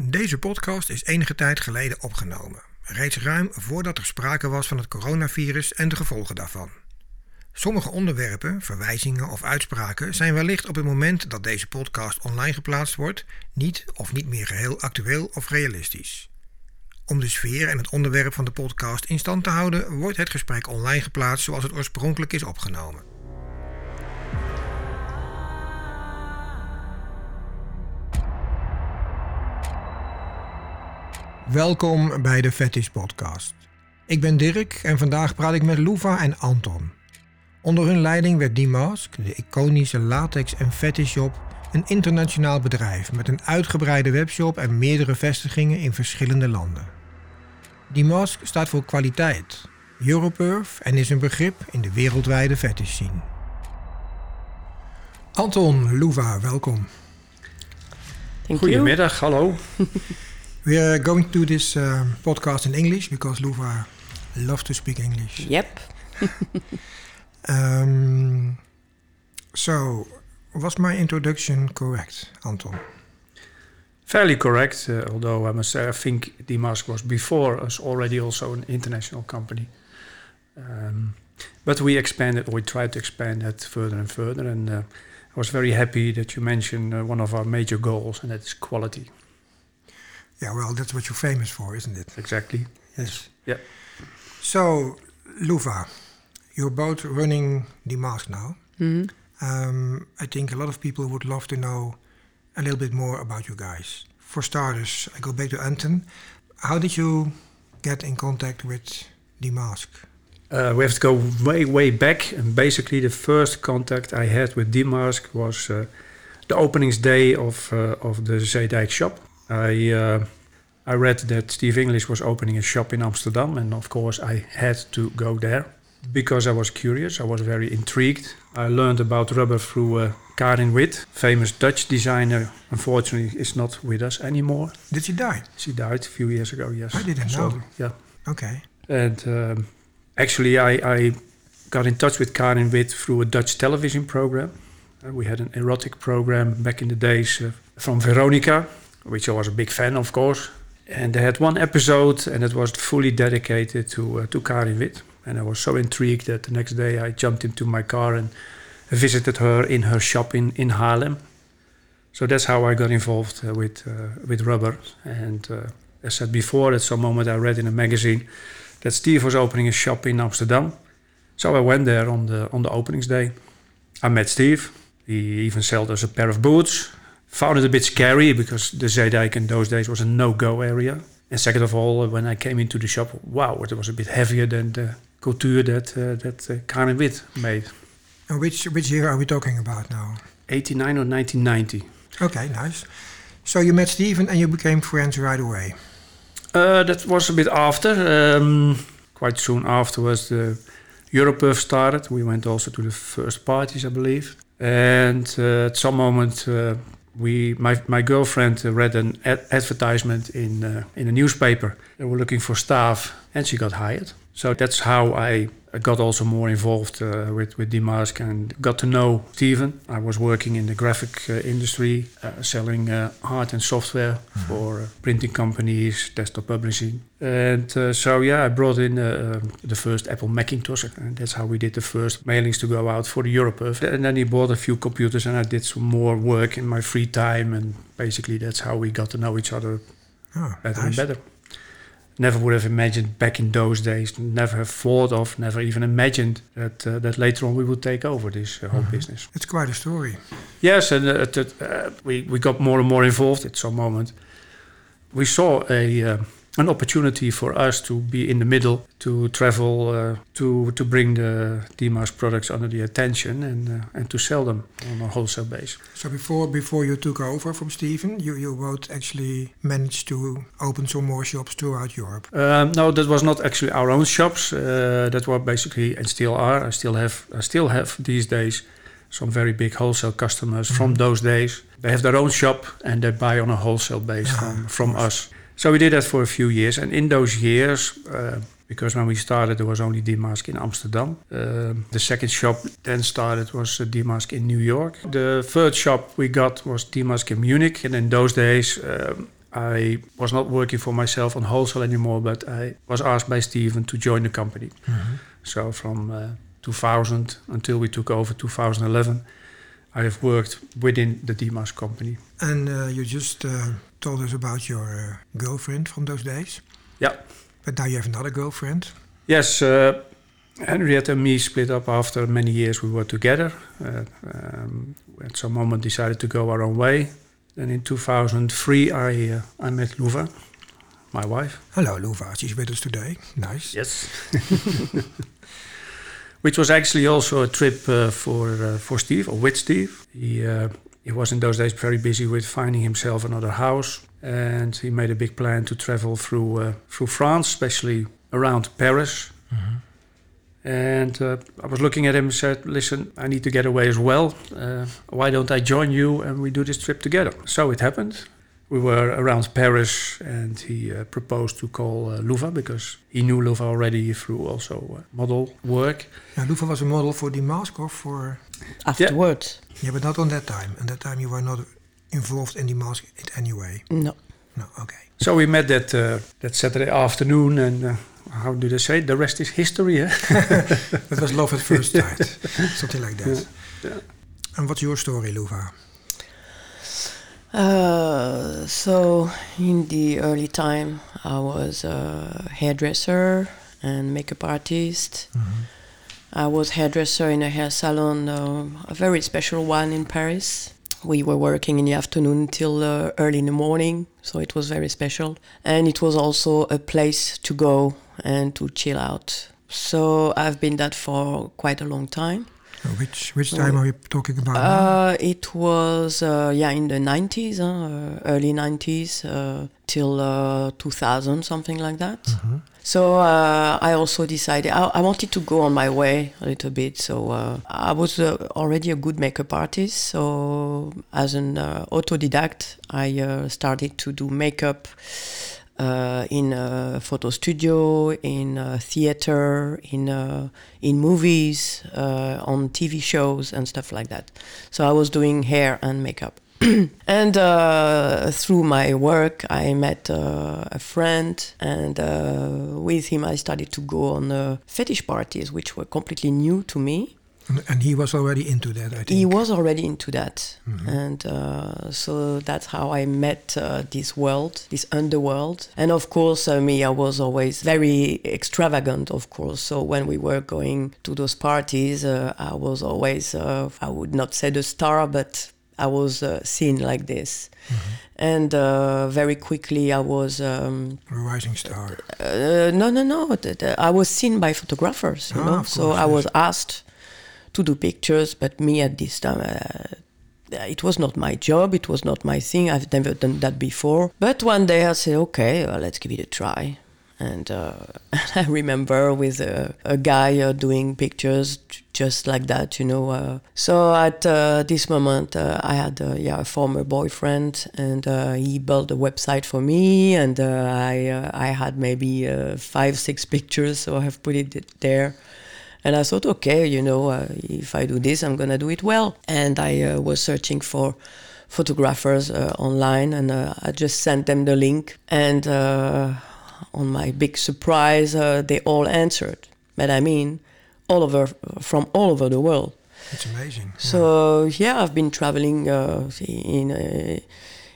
Deze podcast is enige tijd geleden opgenomen, reeds ruim voordat er sprake was van het coronavirus en de gevolgen daarvan. Sommige onderwerpen, verwijzingen of uitspraken zijn wellicht op het moment dat deze podcast online geplaatst wordt niet of niet meer geheel actueel of realistisch. Om de sfeer en het onderwerp van de podcast in stand te houden, wordt het gesprek online geplaatst zoals het oorspronkelijk is opgenomen. Welkom bij de Fetish Podcast. Ik ben Dirk en vandaag praat ik met Louva en Anton. Onder hun leiding werd D-Mask, de iconische latex- en fetish shop, een internationaal bedrijf met een uitgebreide webshop en meerdere vestigingen in verschillende landen. D-Mask staat voor kwaliteit, Europerf en is een begrip in de wereldwijde fetish scene. Anton, Louva, welkom. Thank you. Goedemiddag, hallo. We are going to this uh, podcast in English because Louva loves to speak English. Yep. Um, so, was my introduction correct, Anton? Fairly correct, uh, although I must say I think Demask was before us already also an international company. Um, but we expanded, or we tried to expand that further and further. And uh, I was very happy that you mentioned uh, one of our major goals, and that is quality. Yeah, well, that's what you're famous for, isn't it? Exactly. Yes. Yeah. So, Louva, you're both running Demask now. Mhm. Um, I think a lot of people would love to know a little bit more about you guys. For starters, I go back to Anton. How did you get in contact with Demask? Uh, we have to go way, way back. And basically, the first contact I had with Demask was uh, the openingsday of, uh, of the Zeedijk shop. I, uh, I read that Steve English was opening a shop in Amsterdam, and of course, I had to go there because I was curious. I was very intrigued. I learned about rubber through uh, Karin Witt, famous Dutch designer. Unfortunately, is not with us anymore. Did she die? She died a few years ago. Yes, I didn't So, know. Yeah. Okay. And um, actually, I, I got in touch with Karin Witt through a Dutch television program. Uh, we had an erotic program back in the days uh, from Veronica, which I was a big fan, of course. And they had one episode, and it was fully dedicated to uh, to Karin Witt. And I was so intrigued that the next day I jumped into my car and visited her in her shop in, in Haarlem. So that's how I got involved uh, with uh, with rubber. And uh, as said before, at some moment I read in a magazine that Steve was opening a shop in Amsterdam. So I went there on the on the openingsday. I met Steve. He even sold us a pair of boots. Found it a bit scary because the Zeedijk in those days was a no-go area. And second of all, when I came into the shop, wow, it was a bit heavier than the couture that uh, that uh, Karin Witt made. And which which year are we talking about now? 89 or 1990. Okay, nice. So you met Steven and you became friends right away. Uh, that was a bit after. Um, quite soon afterwards, the Europerve started. We went also to the first parties, I believe. And uh, at some moment, uh, we my my girlfriend uh, read an ad- advertisement in uh, in a newspaper. They were looking for staff, and she got hired. So that's how I got also more involved uh, with with Demask and got to know Steven. I was working in the graphic uh, industry, uh, selling uh, hard and software for uh, printing companies, desktop publishing, and uh, so yeah, I brought in uh, um, the first Apple Macintosh, and that's how we did the first mailings to go out for the Europerve. And then he bought a few computers, and I did some more work in my free time, and basically that's how we got to know each other Oh, better nice. and better. Never would have imagined back in those days, never have thought of, never even imagined that uh, that later on we would take over this uh, whole Mhm. business. It's quite a story. Yes, and uh, uh, we we got more and more involved at some moment. We saw a uh, an opportunity for us to be in the middle, to travel, uh, to to bring the Demask products under the attention and uh, and to sell them on a wholesale base. So before before you took over from Steven, you, you both actually managed to open some more shops throughout Europe. Um, no, that was not actually our own shops. Uh, that were basically and still are. I still have I still have these days some very big wholesale customers from Mhm. those days. They have their own shop and they buy on a wholesale base Yeah, from of from course. us. So we did that for a few years, and in those years. Uh, because when we started, there was only Demask in Amsterdam. Um, the second shop then started was uh, Demask in New York. The third shop we got was Demask in Munich, and in those days, um, I was not working for myself on wholesale anymore, but I was asked by Steven to join the company. So from uh, 2000 until we took over 2011, I have worked within the Demask company. And uh, you just uh, told us about your uh, girlfriend from those days. Yeah. But now you have another girlfriend. Yes, uh, Henriette and me split up after many years we were together. Uh, um, at some moment decided to go our own way. Then in 2003 I, uh, I met Luva, my wife. Hello, Luva. She's with us today. Nice. Yes. Which was actually also a trip uh, for uh, for Steve or with Steve. He uh, he was in those days very busy with finding himself another house, and he made a big plan to travel through uh, through France, especially around Paris. And uh, I was looking at him and said, "Listen, I need to get away as well. Uh, why don't I join you and we do this trip together?" So it happened. We were around Paris, and he uh, proposed to call uh, Luva because he knew Luva already through also uh, model work. Now, Luva was a model for Demask or for... Afterwards, Yeah, but not on that time. And that time you were not involved in Demask in any way. no. No, okay. So we met that uh, that Saturday afternoon, and uh, how do they say? The rest is history. Eh? That was love at first sight. Something like that. yeah. And what's your story, Luva? Uh, so in the early time, I was a hairdresser and makeup artist. I was hairdresser in a hair salon, uh, a very special one in Paris. We were working in the afternoon till uh, early in the morning, so it was very special. And it was also a place to go and to chill out. So I've been that for quite a long time. Which which time are we talking about? Uh, it was uh, yeah in the 90s, huh, uh, early 90s uh, till uh, 2000, something like that. So uh, I also decided I, I wanted to go on my way a little bit. So uh, I was uh, already a good makeup artist. So as an uh, autodidact, I uh, started to do makeup uh, in a photo studio, in a theater, in uh, in movies, uh, on TV shows and stuff like that. So I was doing hair and makeup. and uh, through my work, I met uh, a friend, and uh, with him, I started to go on uh, fetish parties, which were completely new to me. And, and he was already into that, I think. He was already into that, and uh, so that's how I met uh, this world, this underworld. And of course, uh, me, I was always very extravagant, of course. So when we were going to those parties, uh, I was always, uh, I would not say the star, but I was uh, seen like this. And uh, very quickly, I was. Um, A rising star. uh, no, no, no. I was seen by photographers, you Ah, know. So course, I yes. was asked to do pictures, but me at this time, uh, it was not my job. It was not my thing. I've never done that before. But one day I said, okay, well, let's give it a try. And uh, I remember with a, a guy uh, doing pictures just like that, you know. Uh, so at uh, this moment, uh, I had uh, yeah a former boyfriend, and uh, he built a website for me, and uh, I uh, I had maybe uh, five six pictures, so I have put it there. And I thought, okay, you know, uh, if I do this, I'm gonna do it well. And I uh, was searching for photographers uh, online, and uh, I just sent them the link. And uh, on my big surprise, uh, they all answered. But I mean, all over from all over the world. It's amazing. So yeah, I've been traveling uh, in uh,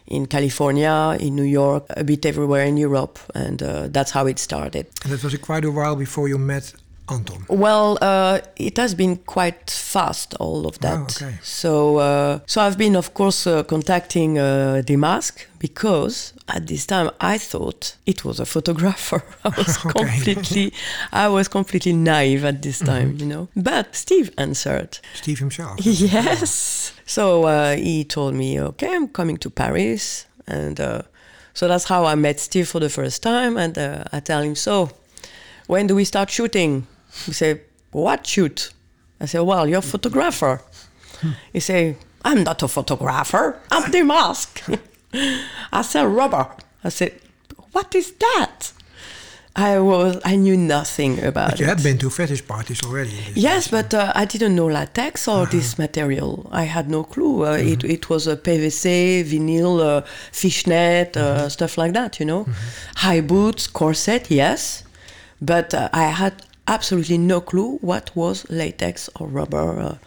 in California, in New York, a bit everywhere in Europe, and uh, that's how it started. And it was quite a while before you met Anton. Well, uh, it has been quite fast, all of that. Oh, okay. So, uh, so I've been, of course, uh, contacting uh, Demask because at this time I thought it was a photographer. I was Okay. completely, I was completely naive at this time, you know. But Steve answered. Steve himself. Yes. So uh, he told me, okay, I'm coming to Paris. And uh, so that's how I met Steve for the first time. And uh, I tell him, so when do we start shooting? He said, what shoot? I said, well, you're a photographer. He said, I'm not a photographer. I'm Demask. I said, rubber. I said, what is that? I was I knew nothing about But you it. had been to fetish parties already. Yes, but uh, I didn't know latex or this material. I had no clue. Uh, it, it was a PVC, vinyl, uh, fishnet, uh, stuff like that, you know. High boots, corset, yes. But uh, I had absolutely no clue what was latex or rubber, uh,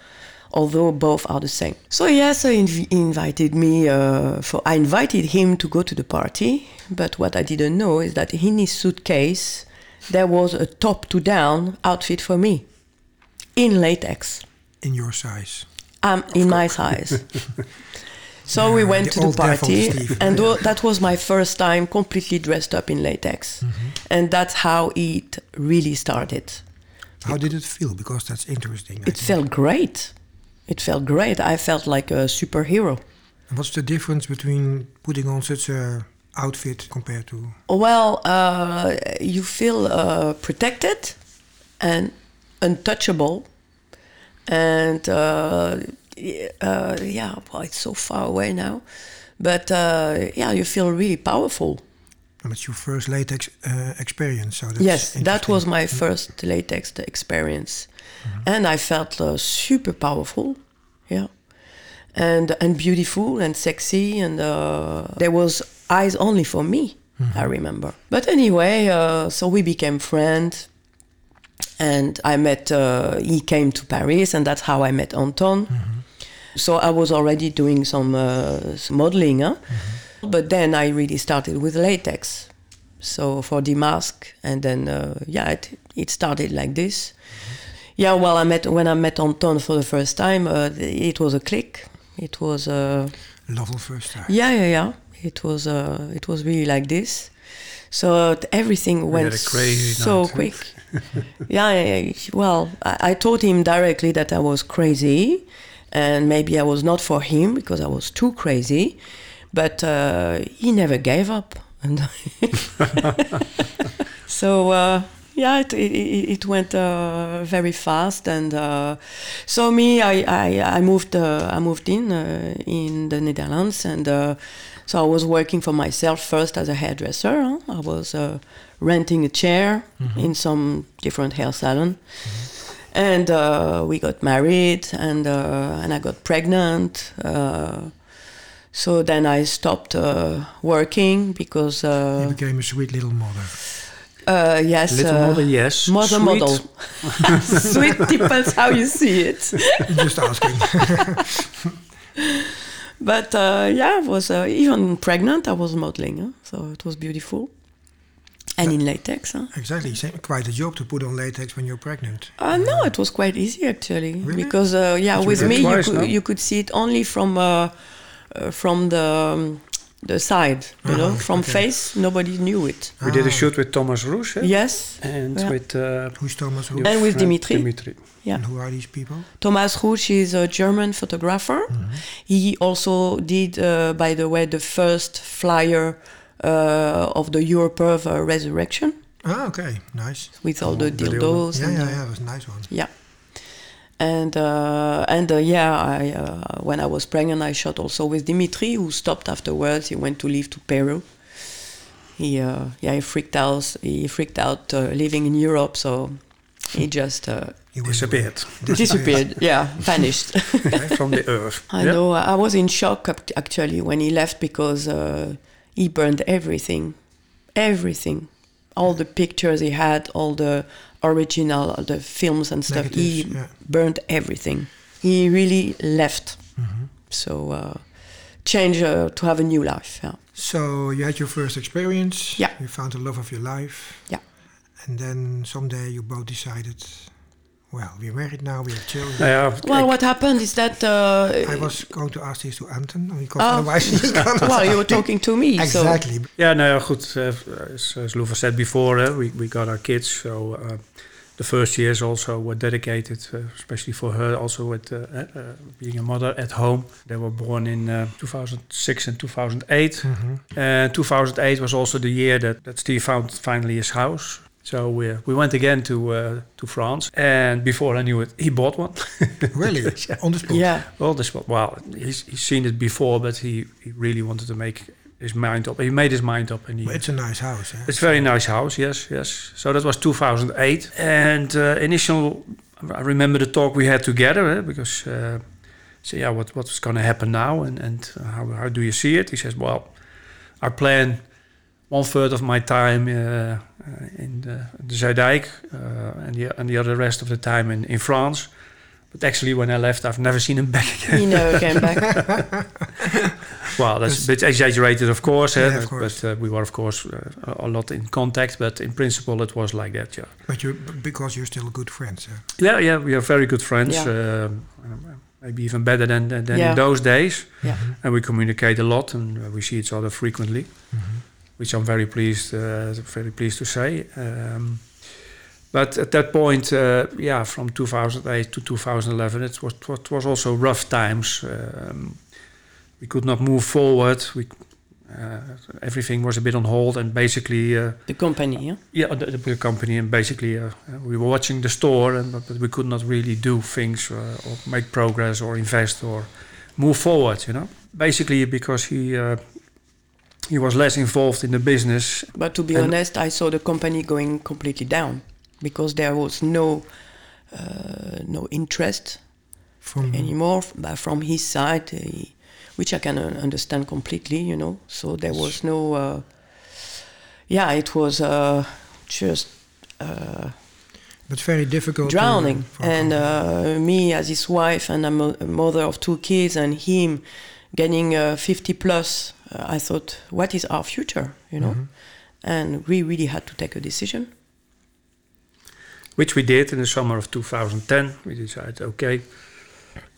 although both are the same. So, yes, he inv- invited me, uh, for, I invited him to go to the party. But what I didn't know is that in his suitcase, there was a top to down outfit for me in latex. in your size. Um, in my size. so we went the to the party, and Yeah. that was my first time completely dressed up in latex, Mm-hmm. and that's how it really started. How did it feel? Because that's interesting. It felt great. It felt great. I felt like a superhero. And What's the difference between putting on such a outfit compared to? Well, uh, you feel uh, protected and untouchable, and uh, uh, yeah, well, it's so far away now, but uh, yeah, you feel really powerful. And it's your first latex uh, experience, so that's yes, that was my first latex experience, and I felt uh, super powerful. Yeah. And, and beautiful and sexy and uh, there was eyes only for me i remember. But anyway uh, so we became friends. And i met uh, he came to paris and that's how i met anton so i was already doing some, uh, some modeling huh? but then i really started with latex so for Demask and then uh, yeah it, it started like this yeah well i met when i met anton for the first time uh, it was a click it was uh, Love at first time. yeah, yeah, yeah. It was uh, it was really like this. So t- everything went crazy so night. quick. yeah, yeah, yeah. Well, I, I told him directly that I was crazy, and maybe I was not for him because I was too crazy. But uh, he never gave up, and so uh, yeah, it, it, it went uh, very fast. And uh, so me, I I, I moved uh, I moved in uh, in the Netherlands, and uh, so I was working for myself first as a hairdresser. huh? I was uh, renting a chair in some different hair salon. And uh, we got married, and uh, and I got pregnant. Uh, so then I stopped uh, working because You uh, became a sweet little mother. uh, yes, Little uh, mother, yes. Mother Sweet. model. Sweet depends how you see it. Just asking. But uh, yeah, I was uh, even pregnant. I was modeling, huh? so it was beautiful. And in latex, huh? exactly. Same, quite a job to put on latex when you're pregnant. Uh, no, it was quite easy actually Really? because uh, yeah, That's with really me you could, no? you could see it only from uh, uh, from the um, the side, you know, Uh-huh, from okay. face. Nobody knew it. We did a Ah. shoot with Thomas Rusch eh? Yes, and Yeah. with uh, Who's Thomas Rusch? And with Dimitri. Dimitri. yeah. And who are these people? Thomas Rusch is a German photographer. He also did, uh, by the way, the first flyer uh, of the Europerve uh, Resurrection Ah, okay. Nice. with all the the dildo. dildos. Yeah, and, yeah, uh, yeah. It was a nice one. Yeah. And uh, and uh, yeah, I, uh, when I was pregnant, I shot also with Dimitri, who stopped afterwards. He went to live to Peru. He uh, yeah, he freaked out. He freaked out uh, living in Europe, so he just uh, He Disappeared disappeared. yeah, vanished. okay, from the earth. I Yeah. know. I was in shock actually when he left because uh, he burned everything, everything, all the pictures he had, all the original, all the films and stuff. he yeah. burned everything. He really left. Mm-hmm. So uh, change uh, to have a new life. Yeah. So you had your first experience. Yeah. You found the love of your life. Yeah. And then someday you both decided, well, we're married now, we have children. Nou ja, Well, what happened is that. Uh, I was going to ask this to Anton, because Oh. otherwise he's gonna... well, you were talking to me. So Exactly. Ja, nou ja, goed. Uh, as, as Luva said before, uh, we, we got our kids. So uh, the first years also were dedicated, uh, especially for her, also with uh, uh, being a mother at home. They were born in uh, 2006 and 2008. Mhm. And 2008 was also the year that, that Steve found finally his house. So we, we went again to uh, to France. And before I knew it, he bought one. Really? On the spot? yeah. well, this was, well, he's, he's seen it before, but he, he really wanted to make his mind up. He made his mind up, and he, But it's a nice house. Eh? it's a very nice house. Yes, yes. So that was 2008, and uh, initial. I remember the talk we had together eh, because. Uh, so yeah, what what's going to happen now, and and how how do you see it? He says, well, I plan one third of my time uh, uh, in the, the Zeedijk, uh, and the and the other rest of the time in in France. But actually, when I left, I've never seen him back again. He never came back. Well, that's a bit exaggerated, of course, eh, of but, course. but uh, we were, of course, uh, a lot in contact. But in principle, it was like that. Yeah, But you because you're still good friends. Eh? yeah, yeah. We are very good friends. Yeah. um, maybe even better than than, than Yeah. in those days. Yeah. And we communicate a lot, and uh, we see each other frequently, Mm-hmm. Which I'm very pleased, uh, very pleased to say. Um, but at that point, uh, yeah, from 2008 to 2011, it was it was also rough times. Um, we could not move forward. We uh, everything was a bit on hold, and basically, uh, the company, yeah? yeah, the, the company, and basically, uh, we were watching the store, and but, but we could not really do things uh, or make progress or invest or move forward. You know, basically because he uh, he was less involved in the business. But to be And- honest, I saw the company going completely down because there was no uh, no interest From anymore but from his side, which I can uh, understand completely, you know. So there was no, uh, yeah, it was uh, just uh, but very difficult. drowning. And uh, me as his wife, and I'm a, a mother of two kids, and him getting uh, 50 plus, uh, I thought, what is our future, you know? Mhm. And we really had to take a decision. which we did in the summer of 2010. We decided, okay,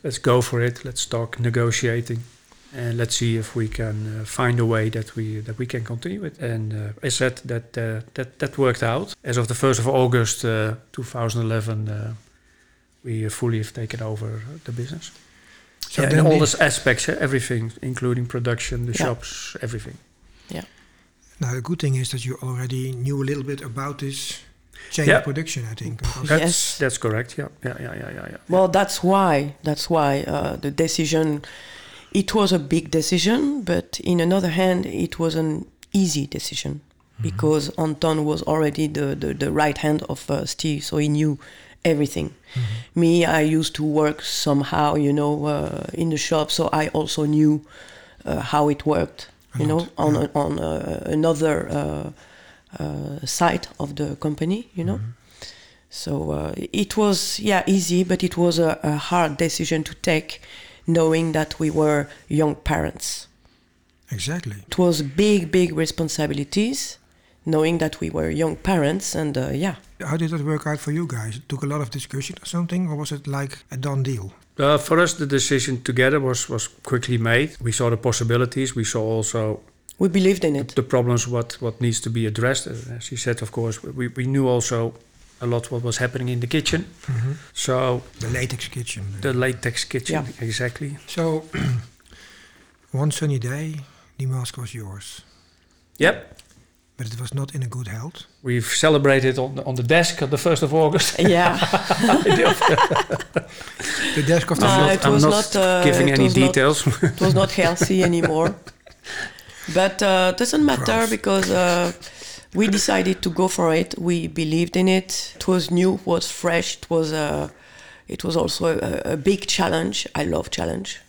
let's go for it. Let's start negotiating, and let's see if we can uh, find a way that we that we can continue it. And uh, I said that uh, that that worked out. As of the first of August uh, 2011, uh, we fully have taken over the business. So yeah, then and all the- these aspects, everything, including production, the Yeah. shops, everything. Yeah. Now the good thing is that you already knew a little bit about this chain Yeah. of production. I think. That's Yes. that's correct. Yeah, yeah, yeah, yeah, yeah. yeah. Well, that's why. That's why uh, the decision. It was a big decision, but in another hand, it was an easy decision because Anton was already the, the, the right hand of uh, Steve, so he knew everything. Me, I used to work somehow, you know, uh, in the shop, so I also knew uh, how it worked. A You know, on yeah. a, on uh another uh, uh, side of the company, you know. So uh, it was, yeah, easy, but it was a, a hard decision to take, knowing that we were young parents. Exactly. It was big, big responsibilities, knowing that we were young parents, and uh, yeah, How did that work out for you guys? It took a lot of discussion or something, or was it like a done deal? Uh, for us, the decision together was was quickly made. We saw the possibilities. We saw also we believed in it. the problems what what needs to be addressed. As you said, of course, we, we knew also a lot what was happening in the kitchen. So The latex kitchen. the latex kitchen, Yeah. exactly. So one sunny day, Demask was yours, Yep. But it was not in a good health. We've celebrated on the, on the desk on the first of August. Yeah, The desk of the No, shop. it I'm was not, not, uh, giving it any was not- details. it was not healthy anymore. But uh, it doesn't matter Gross. because uh, we decided to go for it. We believed in it. It was new, it was fresh. It was uh, it was also a, a big challenge. I love challenge.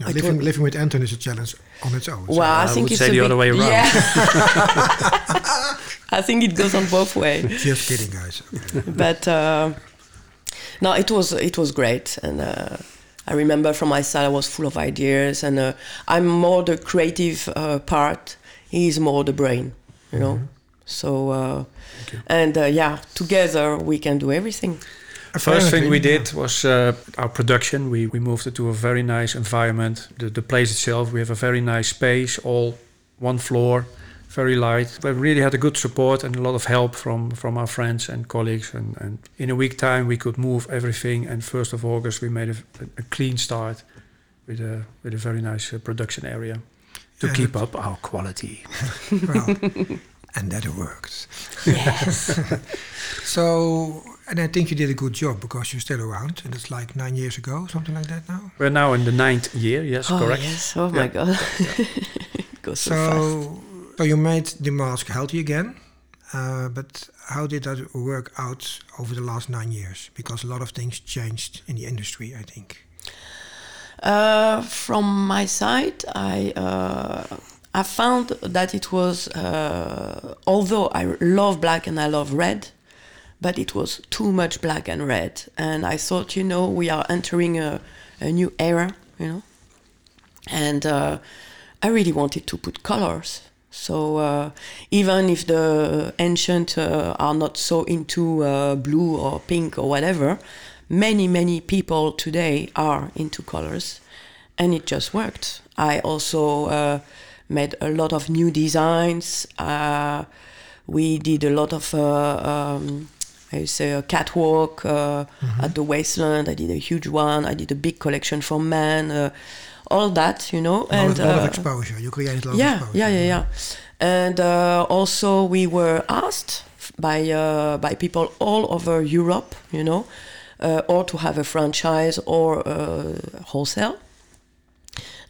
Now, I living, living with Anton is a challenge on its own. so- Well, I, I think would it's say the other way around. Yeah. I think it goes on both ways. Just kidding, guys. but uh, no, it was it was great, and uh, I remember from my side I was full of ideas, and uh, I'm more the creative uh, part. He's more the brain, you know. So uh, you. and uh, yeah, together we can do everything. First thing we Apparently, did was uh, our production. We, we moved it to a very nice environment. The, the place itself, we have a very nice space, all one floor, very light. We really had a good support and a lot of help from, from our friends and colleagues. And, and in a week time, we could move everything. And 1st of August, we made a, a clean start with a, with a very nice uh, production area to Yeah, keep up our quality. Well, and that worked. Yes. So, and I think you did a good job because you're still around, and it's like nine years ago, something like that now. We're now in the ninth year, yes, oh correct. yes. Oh Yeah. my God. goes so, fast. So, so you made Demask healthy again, uh, but how did that work out over the last nine years? Because a lot of things changed in the industry, I think. Uh, from my side, I uh, I found that it was uh, although I love black and I love red, but it was too much black and red, and I thought, you know, we are entering a, a new era, you know, and uh, I really wanted to put colors. So uh, even if the ancient uh, are not so into blue or pink or whatever, many many people today are into colors. And it just worked. I also uh, made a lot of new designs. Uh, we did a lot of uh, um, I say a catwalk uh, mm-hmm. at the wasteland. I did a huge one. I did a big collection for men. Uh, all that, you know, and a lot of uh, exposure. You created a lot yeah, of exposure. Yeah, yeah, yeah, And also, we were asked by by people all over Europe, you know, uh, or to have a franchise or wholesale.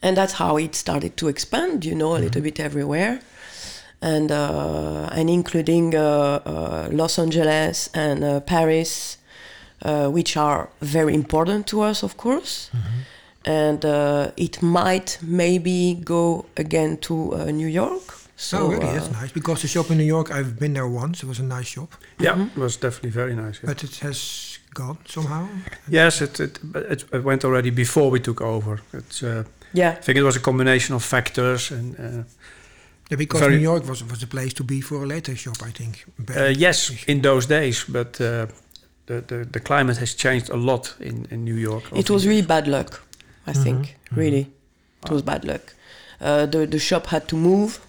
And that's how it started to expand, you know, a mm-hmm. little bit everywhere. And, uh, and including uh, uh, Los Angeles and Paris, which are very important to us, of course. Mm-hmm and uh, it might maybe go again to uh, New York. So oh, really? Uh, that's nice. Because the shop in New York, I've been there once. It was a nice shop. Yeah, mm-hmm. it was definitely very nice. Yeah. But it has gone somehow? Yes, it, it, it, went already before we took over. It's, uh, yeah. I think it was a combination of factors and. Uh, yeah, because New York was was the place to be for a later shop, I think. Uh, yes, in those days, but uh, the, the the climate has changed a lot in, in New York. It was really bad luck, I mm-hmm. think. Mm-hmm. Really, it was bad luck. Uh, the the shop had to move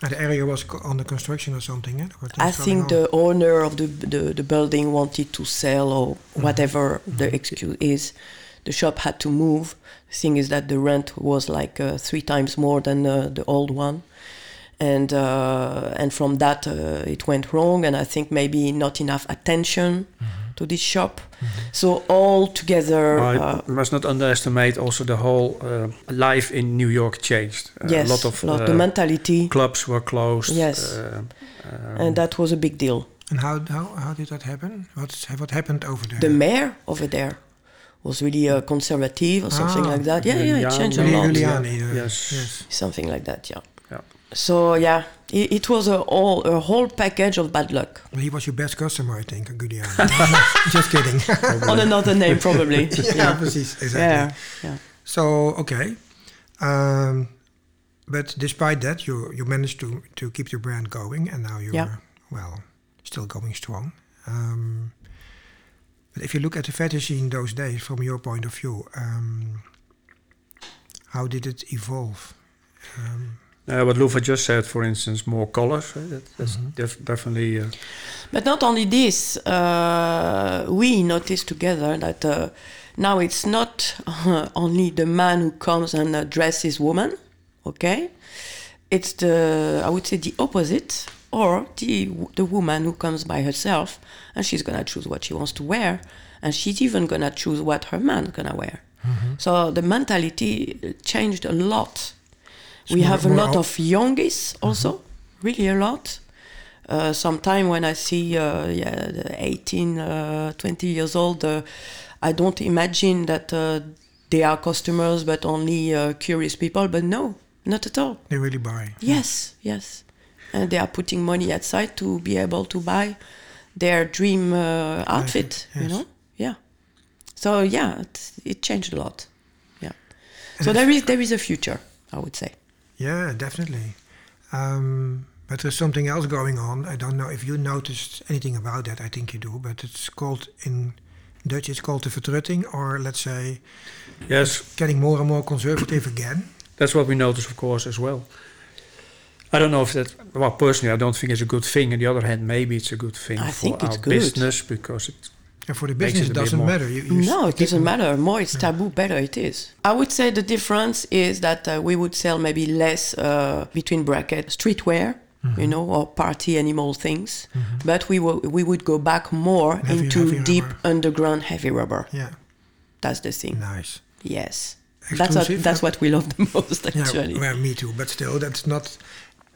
and the area was under construction or something. Yeah? I think the owner of the, the, the building wanted to sell or mm-hmm. whatever mm-hmm. the excuse is. The shop had to move. The thing is that the rent was like uh, three times more than uh, the old one, and uh, and from that uh, it went wrong. And I think maybe not enough attention. Mm-hmm to this shop. Mm-hmm. So all together, uh, we must not underestimate also the whole uh, life in New York changed. Uh, yes, a lot of lot, the uh, mentality. Clubs were closed. Yes, uh, um, and that was a big deal. And how how how did that happen? What what happened over there? The mayor over there was really uh, conservative or something ah, like that. Yeah, yeah, it changed a lot. Giuliani, yes. yes, something like that. Yeah. Yeah. So yeah, it, it was a whole a whole package of bad luck. Well, he was your best customer, I think, Giuliani. Just kidding. On another name, probably. yeah, yeah, precies, exactly. Yeah, yeah. So okay, um, but despite that, you you managed to to keep your brand going, and now you're yeah. well still going strong. Um, but if you look at the fetish in those days, from your point of view, um, how did it evolve? Um, uh, what Luva just said, for instance, more colors. Right? That, that's mm -hmm. def definitely. Uh, but not only this, uh, we noticed together that uh, now it's not only the man who comes and uh, dresses woman, okay? It's the I would say the opposite, or the the woman who comes by herself and she's gonna choose what she wants to wear, and she's even gonna choose what her man's gonna wear. Mm -hmm. So the mentality changed a lot we have a lot of youngies also, mm-hmm. really a lot. Uh, Sometimes when I see uh, yeah, 18, uh, 20 years old, uh, I don't imagine that uh, they are customers but only uh, curious people. But no, not at all. They really buy. Yes, yes. And they are putting money aside to be able to buy their dream outfit, yes. you know? Yeah. So yeah, it, it changed a lot. Yeah. So there is there is a future, I would say. Yeah, definitely. Um, but there's something else going on. I don't know if you noticed anything about that. I think you do, but it's called in Dutch. It's called the vertrutting, or let's say, yes, getting more and more conservative again. That's what we notice, of course, as well. I don't know if that. Well, personally, I don't think it's a good thing. On the other hand, maybe it's a good thing I for our business because it and for the business, it, doesn't matter. You, you no, it doesn't matter. More it's taboo, better it is. I would say the difference is that uh, we would sell maybe less uh, between brackets streetwear, mm-hmm. you know, or party animal things, mm-hmm. but we will we would go back more heavy, into heavy deep rubber. underground heavy rubber. Yeah, that's the thing. Nice. Yes. That's what, that's what we love the most, actually. Yeah, well, me too. But still, that's not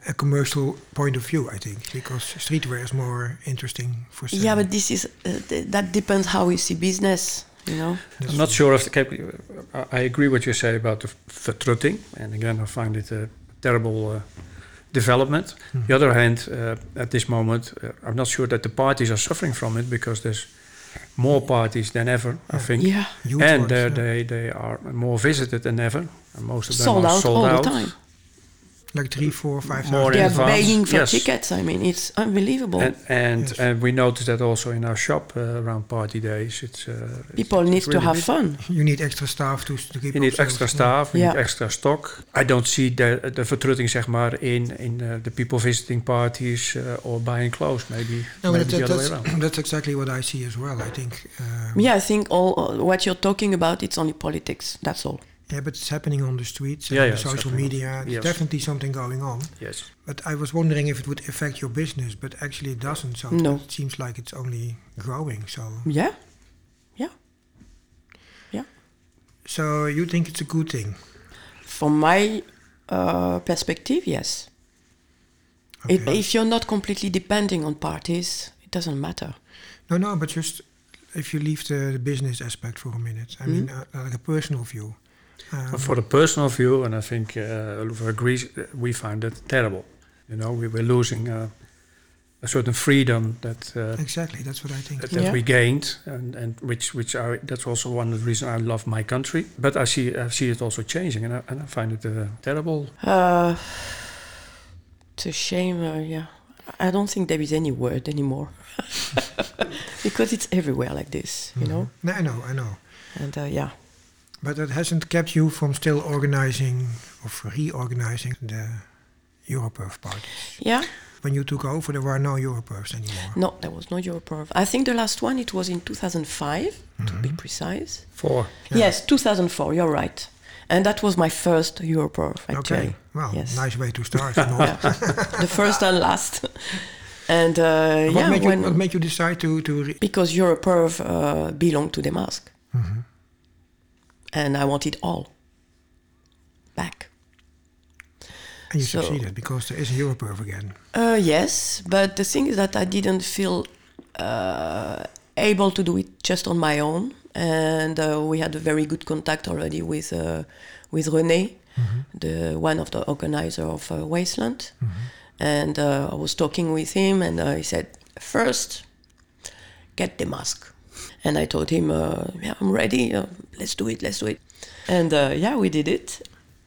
a commercial point of view, I think, because streetwear is more interesting for some. Yeah, but this is uh, th- that depends how you see business. You know. I'm not sure if the cap- I I agree what you say about the vertrutting, and again, I find it a terrible uh, development. Hmm. The other hand, uh, at this moment, uh, I'm not sure that the parties are suffering from it because there's more parties than ever. I think, Yeah. Youth and ones, uh, yeah. they they are more visited than ever. And most of them Sold are out sold all out. the time. Like three, four, five More advance, begging for yes. tickets. I mean, it's unbelievable. And and, Yes. and we noticed that also in our shop uh, around party days. It's uh, People it's need to really have fun. You need extra staff to, to keep You need extra staff, you Yeah. need extra stock. I don't see the, the vertrutting zeg maar in, in uh, the people visiting parties uh, or buying clothes. Maybe, No, maybe but the that, other way around. that's exactly what I see as well. I think. Um, Yeah, I think all uh, what you're talking about it's only politics. That's all. Yeah, but it's happening on the streets and Yeah, on yeah, the social media. There's Yes. definitely something going on. Yes. But I was wondering if it would affect your business, but actually it doesn't. So No. it seems like it's only growing. So, Yeah. Yeah. Yeah. So you think it's a good thing? From my uh, perspective, yes. It, if you're not completely depending on parties, it doesn't matter. No, no, but just if you leave the, the business aspect for a minute. I mean, uh, like a personal view. Um, But for the personal view, and I think uh, Luva agrees, uh, we find that terrible. You know, we were losing uh, a certain freedom that uh, exactly, that's what I think. that, that Yeah. we gained, and, and which which I, that's also one of the reasons I love my country. But I see I see it also changing, and I, and I find it uh, terrible. Uh, it's a shame. Uh, yeah, I don't think there is any word anymore because it's everywhere like this. You know, No, I know, I know. and uh, yeah. But that hasn't kept you from still organizing or reorganizing the Europerve parties. Yeah. When you took over, there were no Europerves anymore. No, there was no Europerve. I think the last one it was in 2005, to be precise. For Yes, 2004. You're right, and that was my first Europerve actually. Okay, well, yes. nice way to start. Yeah. the first and last. And uh, What, yeah, made you, when, what made you decide to, to re- because Europerve uh, belonged to Demask, and I want it all back. and you So- succeeded because there is a Europerve again. Uh, yes, but the thing is that I didn't feel uh, able to do it just on my own, and uh, we had a very good contact already with uh, with René, the one of the organizer of uh, Wasteland, and uh, I was talking with him, and uh, he said, first, get Demask, and I told him, uh, yeah, I'm ready, uh, let's do it, let's do it, and uh, yeah, we did it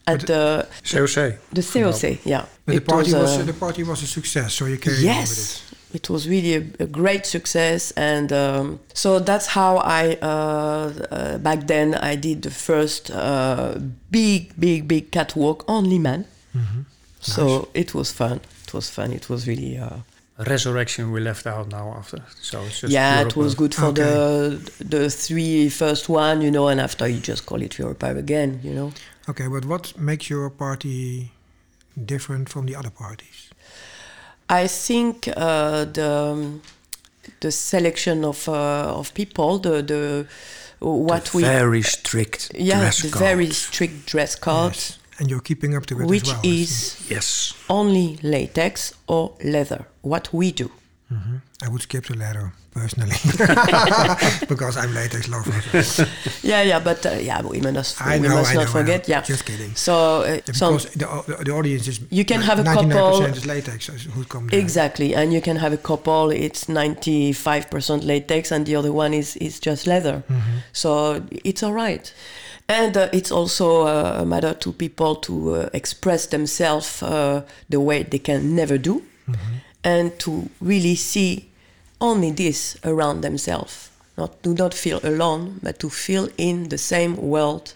at the COC. the COC, yeah. But the party was, uh, the party was a success, so you carried on with yes it. it was really a, a great success and um, so that's how i uh, uh, back then i did the first uh, big big big catwalk on liman Mm-hmm. so it was fun it was fun it was really uh, Resurrection we left out now after. So it's just yeah Europe it was good for Okay. the the three first one you know and after you just call it Europa again you know Okay, but what makes your party different from the other parties? I think uh, the um, the selection of uh, of people, the the what The we very strict yeah dress the code. very strict dress code, Yes. And you're keeping up to it which as well. I is Yes. only latex or leather. What we do. see. I would skip the leather personally. because I'm latex lover. Yeah, yeah, but uh, yeah, we must I we know, must I not know, I forget. know. Yeah, Just kidding. So, uh, Yeah, so because the, the, the audience is You can have a 99% couple- is latex who come there. Exactly, and you can have a couple. It's ninety five percent latex, and the other one is is just leather. So it's all right, and uh, it's also uh, a matter to people to uh, express themselves uh, the way they can never do, and to really see only this around themselves. Not do not feel alone, but to feel in the same world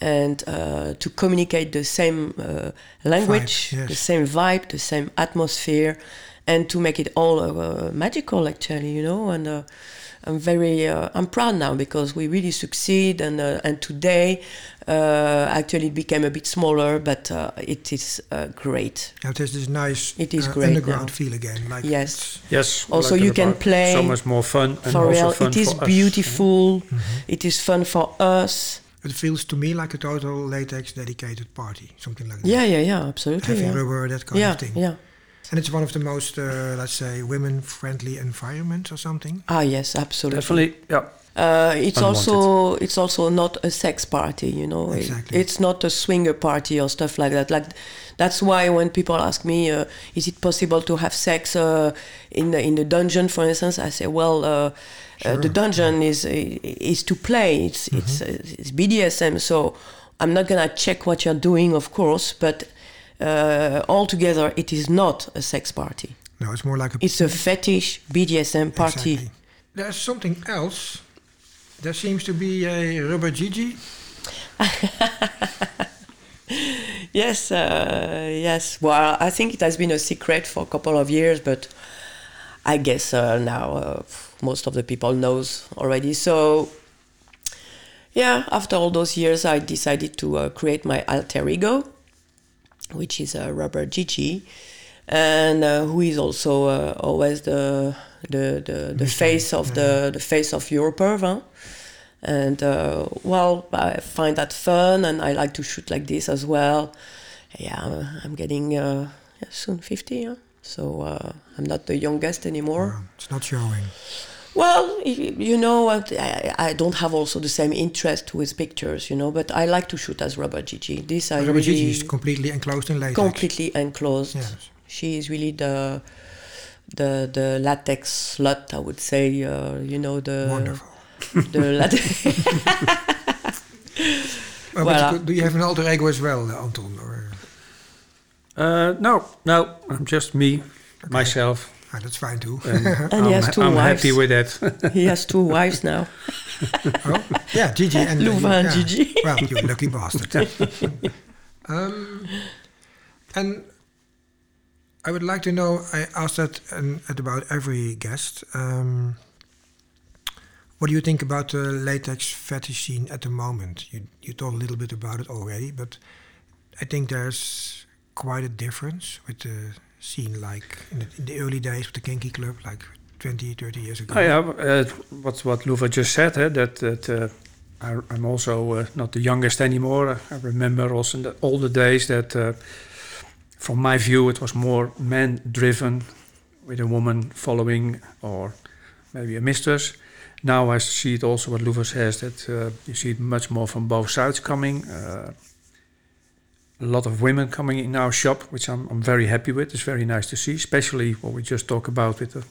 and uh, to communicate the same uh, language, Vibe, yes. the same vibe, the same atmosphere, and to make it all uh, magical. Actually, you know, and uh, I'm very, uh, I'm proud now because we really succeed, and uh, and today, uh, actually, it became a bit smaller, but uh, it is uh, great. Yeah, it has this nice It is uh, great underground now. feel again. Like Yes. Yes. Also, like you can play So much more fun and for also real, fun it is for us. beautiful. It is fun for us. It feels to me like a total latex dedicated party, something like that. Yeah, yeah, yeah, absolutely. Heavy yeah. rubber, that kind yeah, of thing. yeah. And it's one of the most, uh, let's say, women-friendly environments or something. Ah, yes, absolutely. Definitely, yeah. Uh, it's Unwanted. also it's also not a sex party, you know. It- Exactly. it's not a swinger party or stuff like that. Like that's why when people ask me, uh, is it possible to have sex uh, in the in the dungeon, for instance, I say, well, uh, uh, the Sure. dungeon is is to play. It's it's uh, it's BDSM. So I'm not gonna check what you're doing, of course, but uh, altogether, it is not a sex party. No, it's more like a It's a fetish BDSM party. Exactly. There's something else. There seems to be a rubber Gigi. Yes, uh, yes. Well, I think it has been a secret for a couple of years, but I guess uh, now uh, most of the people knows already. So, yeah, after all those years, I decided to uh, create my alter ego, which is a Rubber Gigi, and uh, who is also uh, always the the the, the face of the the face of Europerve. Huh? and uh, well i find that fun and i like to shoot like this as well yeah i'm, getting uh, yeah, soon 50 yeah? so uh, i'm not the youngest anymore Um, it's not showing. Well you know I, I don't have also the same interest with pictures you know but i like to shoot as rubber gigi this i rubber really Gigi is completely enclosed in latex. completely enclosed Yes. she is really the the the latex slut i would say uh, you know the Wonderful. the latex Oh, but Voilà. you do you have an alter ego as well, uh, Anton? Or, Uh, no, no, I'm just me, myself. Ah, that's fine too. And, And he I'm, has two I'm wives. happy with that. he has two wives now oh, yeah, Gigi and Louvain yeah. and Gigi. well, you lucky bastard. um, and I would like to know. I asked that um, at about every guest. Um, what do you think about the latex fetish scene at the moment? You you told a little bit about it already, but I think there's quite a difference with the scene, like in the, in the early days with the kinky club, like 20, 30 years ago. Oh, yeah, uh, what what Luva just said, eh, that that uh, I, I'm also uh, not the youngest anymore. I remember also in the older days that, uh, from my view, it was more man-driven, with a woman following or maybe a mistress. Now I see it also what Luva says that uh, you see it much more from both sides coming. Uh, a lot of women coming in our shop, which I'm, I'm very happy with. It's very nice to see, especially what we just talked about with the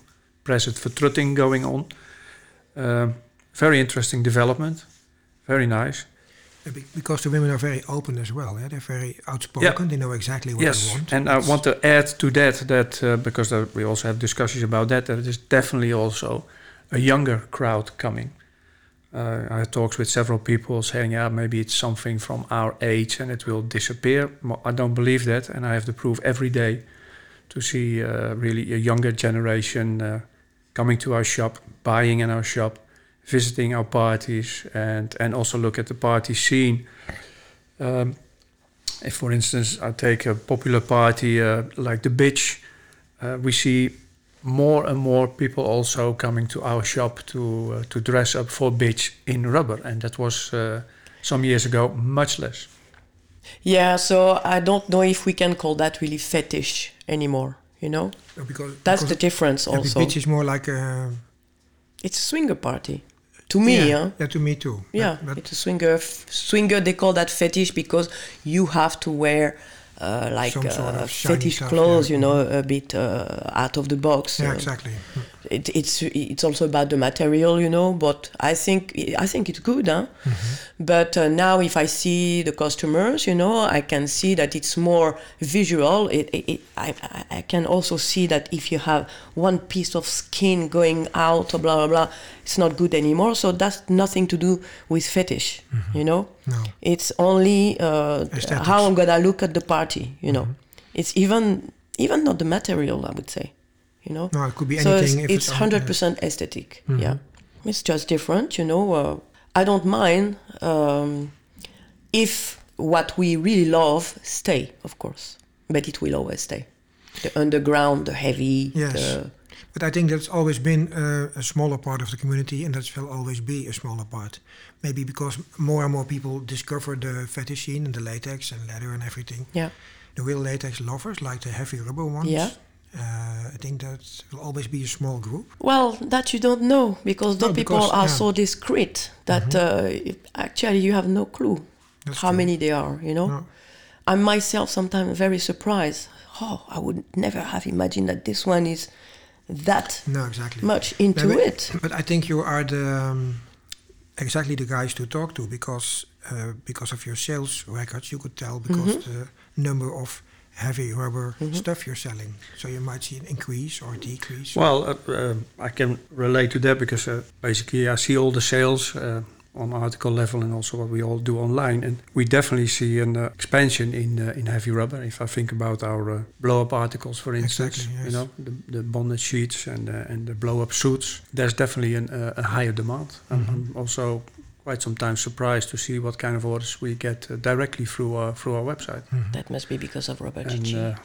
present for vertrutting going on. Um, very interesting development. Very nice. Because the women are very open as well. Yeah? They're very outspoken. They know exactly what they yes, want. and I want to add to that that uh, because there, we also have discussions about that, that it is definitely also a younger crowd coming. Uh, I talks with several people saying, yeah, maybe it's something from our age and it will disappear. I don't believe that, and I have the proof every day to see uh, really a younger generation uh, coming to our shop, buying in our shop, visiting our parties, and and also look at the party scene. Um, if, for instance, I take a popular party uh, like the Bitch, uh, we see more and more people also coming to our shop to uh, to dress up for Bitch in rubber, and that was uh, some years ago much less. Yeah, so I don't know if we can call that really fetish anymore, you know? No, because That's because the difference yeah, also. Beach is more like a It's a swinger party. To me, yeah, huh? yeah, to me too. Yeah, but, it's a swinger. F- swinger, they call that fetish because you have to wear like Some sort uh, of fetish clothes, yeah. you know, a bit uh, out of the box. yeah, uh, exactly. It, it's it's also about the material, you know. But I think I think it's good, huh? But uh, now, if I see the customers, you know, I can see that it's more visual. It, it, it I, I- I can also see that if you have one piece of skin going out, or blah blah blah, it's not good anymore. So that's nothing to do with fetish, you know. No. It's only uh, how I'm gonna look at the party, you know. It's even even not the material, I would say, you know No, it could be so anything. it's, it's hundred yeah. percent aesthetic. Yeah, it's just different, you know. Uh, I don't mind um, if what we really love stay, of course, but it will always stay. The underground, the heavy, Yes. the But I think that's always been uh, a smaller part of the community, and that will always be a smaller part. Maybe because more and more people discover the fetish scene and the latex and leather and everything. Yeah. The real latex lovers, like the heavy rubber ones. Yeah. I think that will always be a small group. Well, that you don't know because No, the people because, are yeah. so discreet that uh, actually you have no clue That's how true. many there are. You know, No. I'm myself sometimes very surprised. Oh, I would never have imagined that this one is that No, exactly. much into but, it. But I think you are the um, exactly the guys to talk to because uh, because of your sales records, you could tell because Mm-hmm. the number of heavy rubber stuff you're selling. So you might see an increase or decrease. Well, uh, um I can relate to that because uh, basically I see all the sales uh, on article level and also what we all do online, and we definitely see an uh, expansion in uh, in heavy rubber. If I think about our uh, blow-up articles, for instance, Exactly, yes. you know the, the bonded sheets and uh, and the blow-up suits, there's definitely an, uh, a higher demand. I'm- Mm-hmm. I'm also quite sometimes surprised to see what kind of orders we get uh, directly through our through our website, That must be because of Robert and Gigi. uh,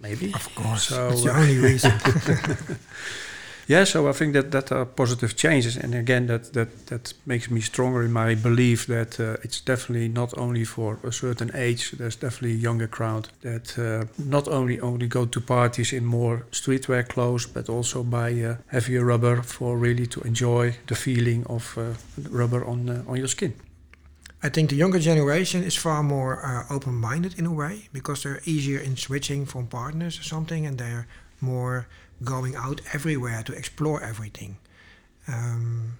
maybe of course, So, that's the uh, only reason. Yeah, so I think that that are positive changes, and again, that that that makes me stronger in my belief that uh, it's definitely not only for a certain age. There's definitely a younger crowd that uh, not only only go to parties in more streetwear clothes, but also buy uh, heavier rubber for really to enjoy the feeling of uh, rubber on uh, on your skin. I think the younger generation is far more uh, open-minded in a way because they're easier in switching from partners or something, and they're more going out everywhere to explore everything. Um,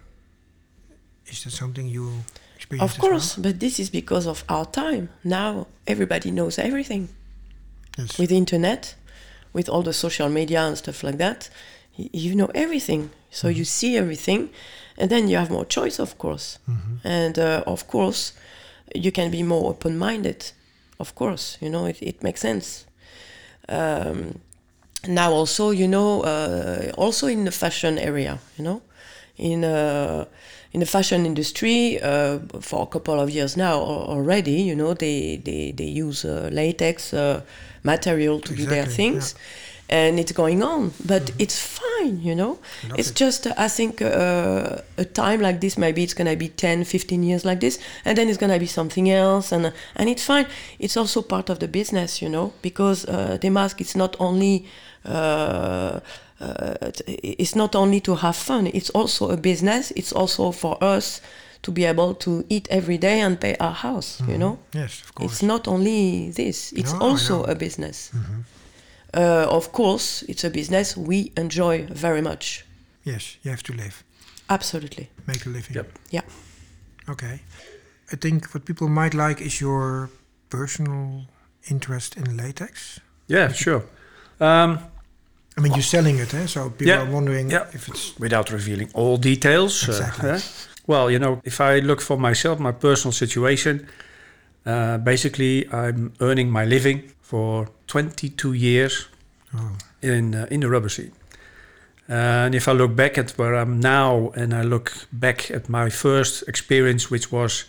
is that something you experience? Of course, but this is because of our time. Now everybody knows everything. Yes. With the internet, with all the social media and stuff like that, you know everything. So you see everything, and then you have more choice, of course. And uh, of course, you can be more open-minded. Of course, you know it, it makes sense. Um, now also, you know, uh, also in the fashion area, you know, in uh, in the fashion industry uh, for a couple of years now already, you know, they they, they use uh, latex uh, material to do their Exactly, things. And it's going on, but Mm-hmm. it's fine, you know. Love it's it. just, uh, I think, uh, a time like this, maybe it's going to be 10, 15 years like this, and then it's going to be something else, and, and it's fine. It's also part of the business, you know, because uh, Demask is not only it's not only to have fun it's also a business it's also for us to be able to eat every day and pay our house you know Yes, of course. it's not only this it's No, I also know. Mm-hmm. a business uh, of course it's a business we enjoy very much yes, you have to live, absolutely make a living. Yep. yeah Okay. I think what people might like is your personal interest in latex. Yeah, sure. Um, I mean, you're selling it, eh? so people Yeah, are wondering yeah. if it's without revealing all details. uh, Exactly. eh? well, you know, if I look for myself, my personal situation, uh, basically, I'm earning my living for 22 years oh, in uh, in the rubber scene. and if I look back at where I'm now, and I look back at my first experience, which was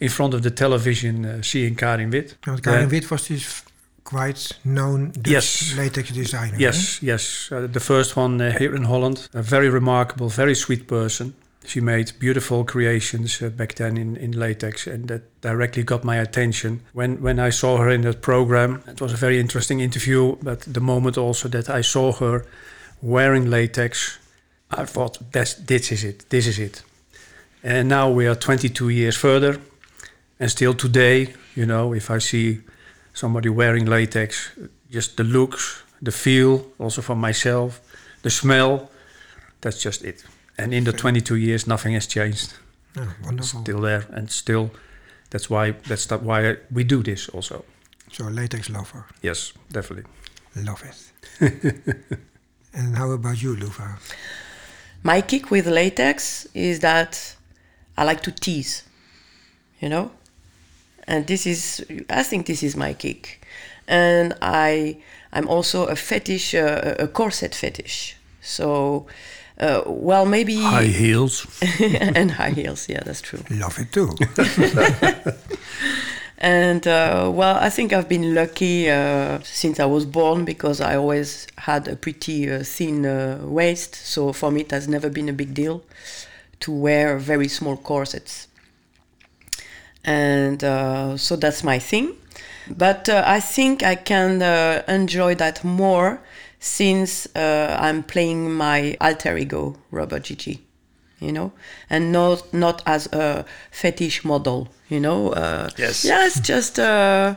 in front of the television, uh, seeing Karin Witt. now Karin then- Witt was this quite known Dutch Yes. latex designer. Yes, yes. Uh, the first one uh, here in Holland. A very remarkable, very sweet person. She made beautiful creations uh, back then in, in latex, and that directly got my attention. When when I saw her in that program, it was a very interesting interview. But the moment also that I saw her wearing latex, I thought, That's, this is it. This is it. And now we are 22 years further, and still today, you know, if I see somebody wearing latex, just the looks, the feel, also for myself, the smell, that's just it. And in the 22 years, nothing has changed. Oh, wonderful. Still there, and still, that's why that's that why we do this also. So latex lover. Yes, definitely. Love it. and how about you, Luva? my kick with latex is that I like to tease, you know, and this is I think this is my kick, and I I'm also a fetish uh, a corset fetish. So, uh, well maybe High heels. and high heels. Yeah, that's true. Love it too. And uh, well, I think I've been lucky uh, since I was born because I always had a pretty uh, thin uh, waist. So for me, it has never been a big deal to wear very small corsets. And uh, so that's my thing. But uh, I think I can uh, enjoy that more since uh, I'm playing my alter ego, Rubber Gigi, you know, and not not as a fetish model, you know. Uh, Yes. Yeah, it's just uh,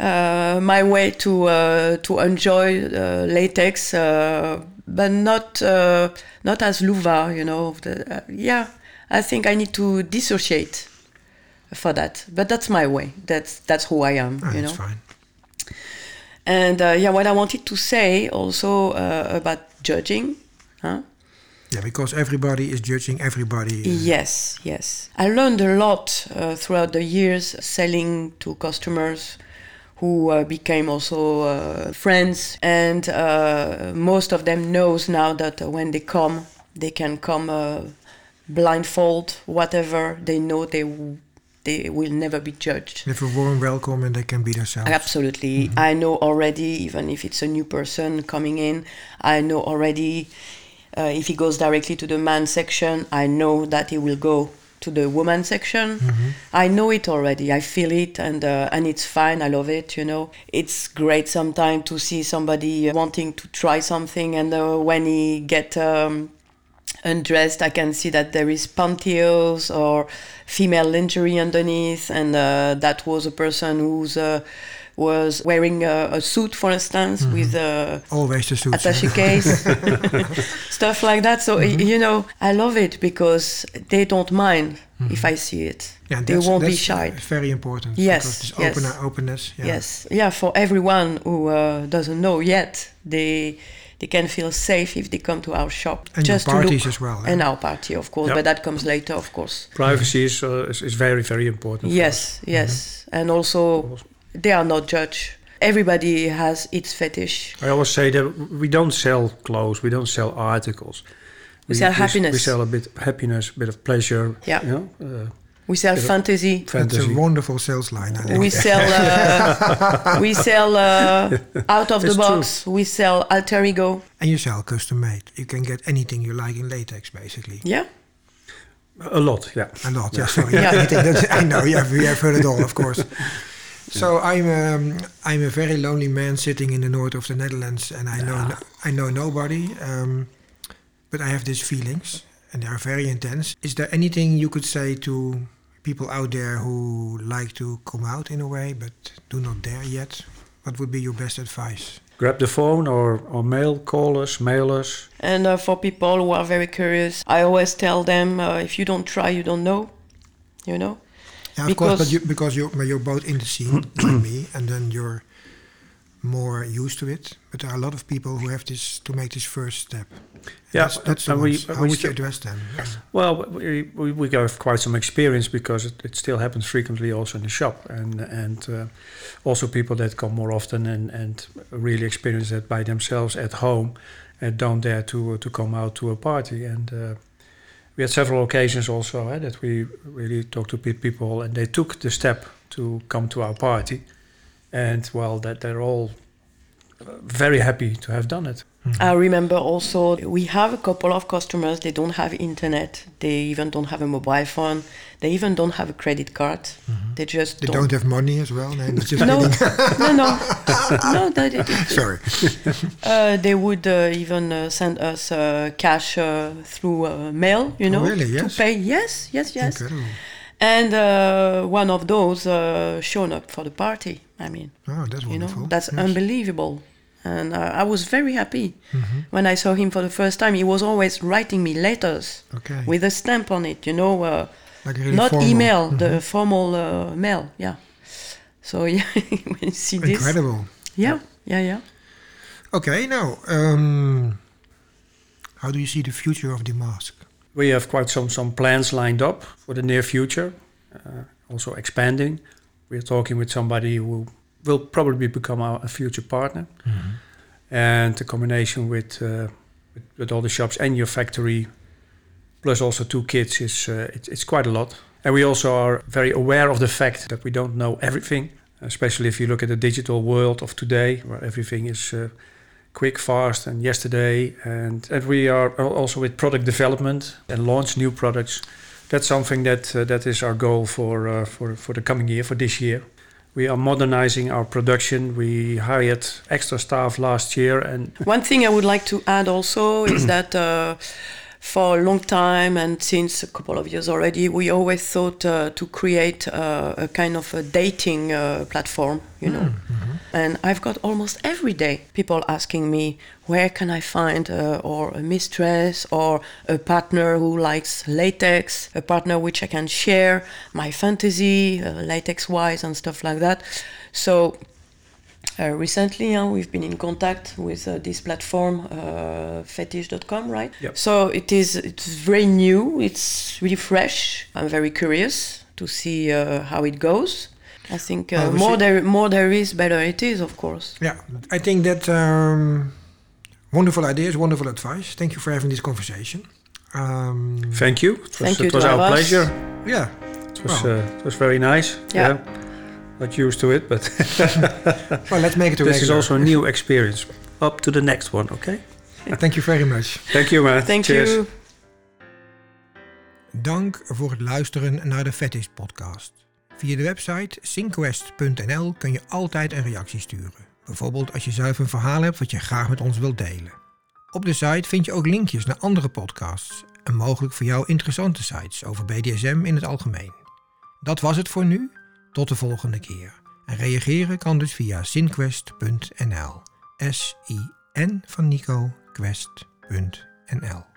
uh, my way to uh, to enjoy uh, latex, uh, but not uh, not as Louva, you know. The, yeah, I think I need to dissociate for that, but that's my way. That's that's who I am, Oh, you that's know. fine. And uh, yeah, what I wanted to say also uh, about judging, huh? Yeah, because everybody is judging everybody. uh, Yes, yes. I learned a lot uh, throughout the years selling to customers who uh, became also uh, friends, and uh, most of them knows now that when they come, they can come uh, blindfold, whatever. They know they they will never be judged. They have a warm welcome and they can be themselves. Absolutely. I know already, even if it's a new person coming in, I know already uh, if he goes directly to the man section, I know that he will go to the woman section. I know it already. I feel it, and uh, and it's fine. I love it. You know, it's great sometimes to see somebody wanting to try something, and uh, when he get um, undressed, I can see that there is pantyhose or female lingerie underneath, and uh, that was a person who's uh, was wearing a, a suit, for instance, with a Always the suits. attaché case, stuff like that. So y- you know, I love it because they don't mind if I see it. Yeah, they won't be shy. very important. Yes, because this yes. open, openness. Yeah. Yes, yeah. For everyone who uh, doesn't know yet, they they can feel safe if they come to our shop. And your just to parties look. as well. eh? And our party, of course, Yep. but that comes later, of course. Privacy is, uh, is, is very, very important. for us. Yes, yes, and also they are not judged. Everybody has its fetish. I always say that we don't sell clothes, we don't sell articles. We sell happiness. We sell a bit of happiness, a bit of pleasure. Yeah. You know, uh, We sell Bit of- fantasy. That's a wonderful sales line. I. We sell uh, we sell uh, out of the It's box. We sell alter ego. and you sell custom made. You can get anything you like in latex, basically. Yeah. a lot, yeah. A lot. Yeah, sorry. Yeah. I, think that's, I know. Yeah, we have heard it all, of course. So I'm um, I'm a very lonely man sitting in the north of the Netherlands, and I know Yeah. I know nobody. Um, but I have these feelings, and they are very intense. Is there anything you could say to people out there who like to come out in a way but do not dare yet? What would be your best advice? Grab the phone or, or mail, call us, mail us. And uh, for people who are very curious, I always tell them uh, if you don't try, you don't know. You know. Yeah, of course, but Because- you, because you're but you're both in the scene like me, and then you're more used to it. But there are a lot of people who have this to make this first step. Yeah, that's, that's the we- How we would you address them? Well, we, we, we have quite some experience because it, it still happens frequently also in the shop. And, and uh, also people that come more often and, and really experience that by themselves at home and don't dare to, to come out to a party. And uh, we had several occasions also eh, that we really talked to people and they took the step to come to our party. And well, that they're all uh, very happy to have done it. I remember also we have a couple of customers. They don't have internet. They even don't have a mobile phone. They even don't have a credit card. They just They don't have money as well. No, just no, no, no, no. They, they, Sorry. uh, they would uh, even uh, send us uh, cash uh, through uh, mail. You know, really? yes. to pay. Yes, yes, yes. Incredible. And uh, one of those uh, shown up for the party. I mean, Oh, that's you know, that's Yes. unbelievable. And uh, I was very happy Mhm. when I saw him for the first time. He was always writing me letters Okay. with a stamp on it. You know, uh, like really not formal. email, Mhm. the formal uh, mail. Yeah. So yeah, when you see this, Incredible. yeah, yeah, yeah. Okay, now, um, how do you see the future of Demask? We have quite some, some plans lined up for the near future, uh, also expanding. We're talking with somebody who will probably become our a future partner. And the combination with, uh, with, with all the shops and your factory, plus also two kids, is uh, it, it's quite a lot. And we also are very aware of the fact that we don't know everything, especially if you look at the digital world of today, where everything is uh, quick, fast, and yesterday. And, and we are also with product development and launch new products. That's something that uh, that is our goal for uh, for for the coming year, for this year. We are modernizing our production. We hired extra staff last year, and One thing I would like to add also is that uh, for a long time and since a couple of years already, we always thought uh, to create uh, a kind of a dating uh, platform, you know. And I've got almost every day people asking me where can I find uh, or a mistress or a partner who likes latex, a partner which I can share my fantasy, uh, latex wise and stuff like that. So uh, recently, uh, we've been in contact with uh, this platform, uh, fetish.com, right? Yep. So it is it's very new. It's really fresh. I'm very curious to see uh, how it goes. I think uh, more there more there is, better it is, of course. Yeah, I think that um, wonderful ideas, wonderful advice. Thank you for having this conversation. Um, thank you. It was, Thank you it was to our us. pleasure. yeah, It was Well. uh, it was very nice. Yeah. Not used to it, but well, let's make it a this is regular. also a new experience. Up to the next one, okay? Thank you very much. Thank you, man. Thank Cheers. you. Dank voor het luisteren naar de Fetish podcast. Via de website synquest.nl kun je altijd een reactie sturen. Bijvoorbeeld als je zelf een verhaal hebt wat je graag met ons wilt delen. Op de site vind je ook linkjes naar andere podcasts en mogelijk voor jou interessante sites over BDSM in het algemeen. Dat was het voor nu. Tot de volgende keer. En reageren kan dus via synquest.nl. S-I-N van Nico, quest.nl.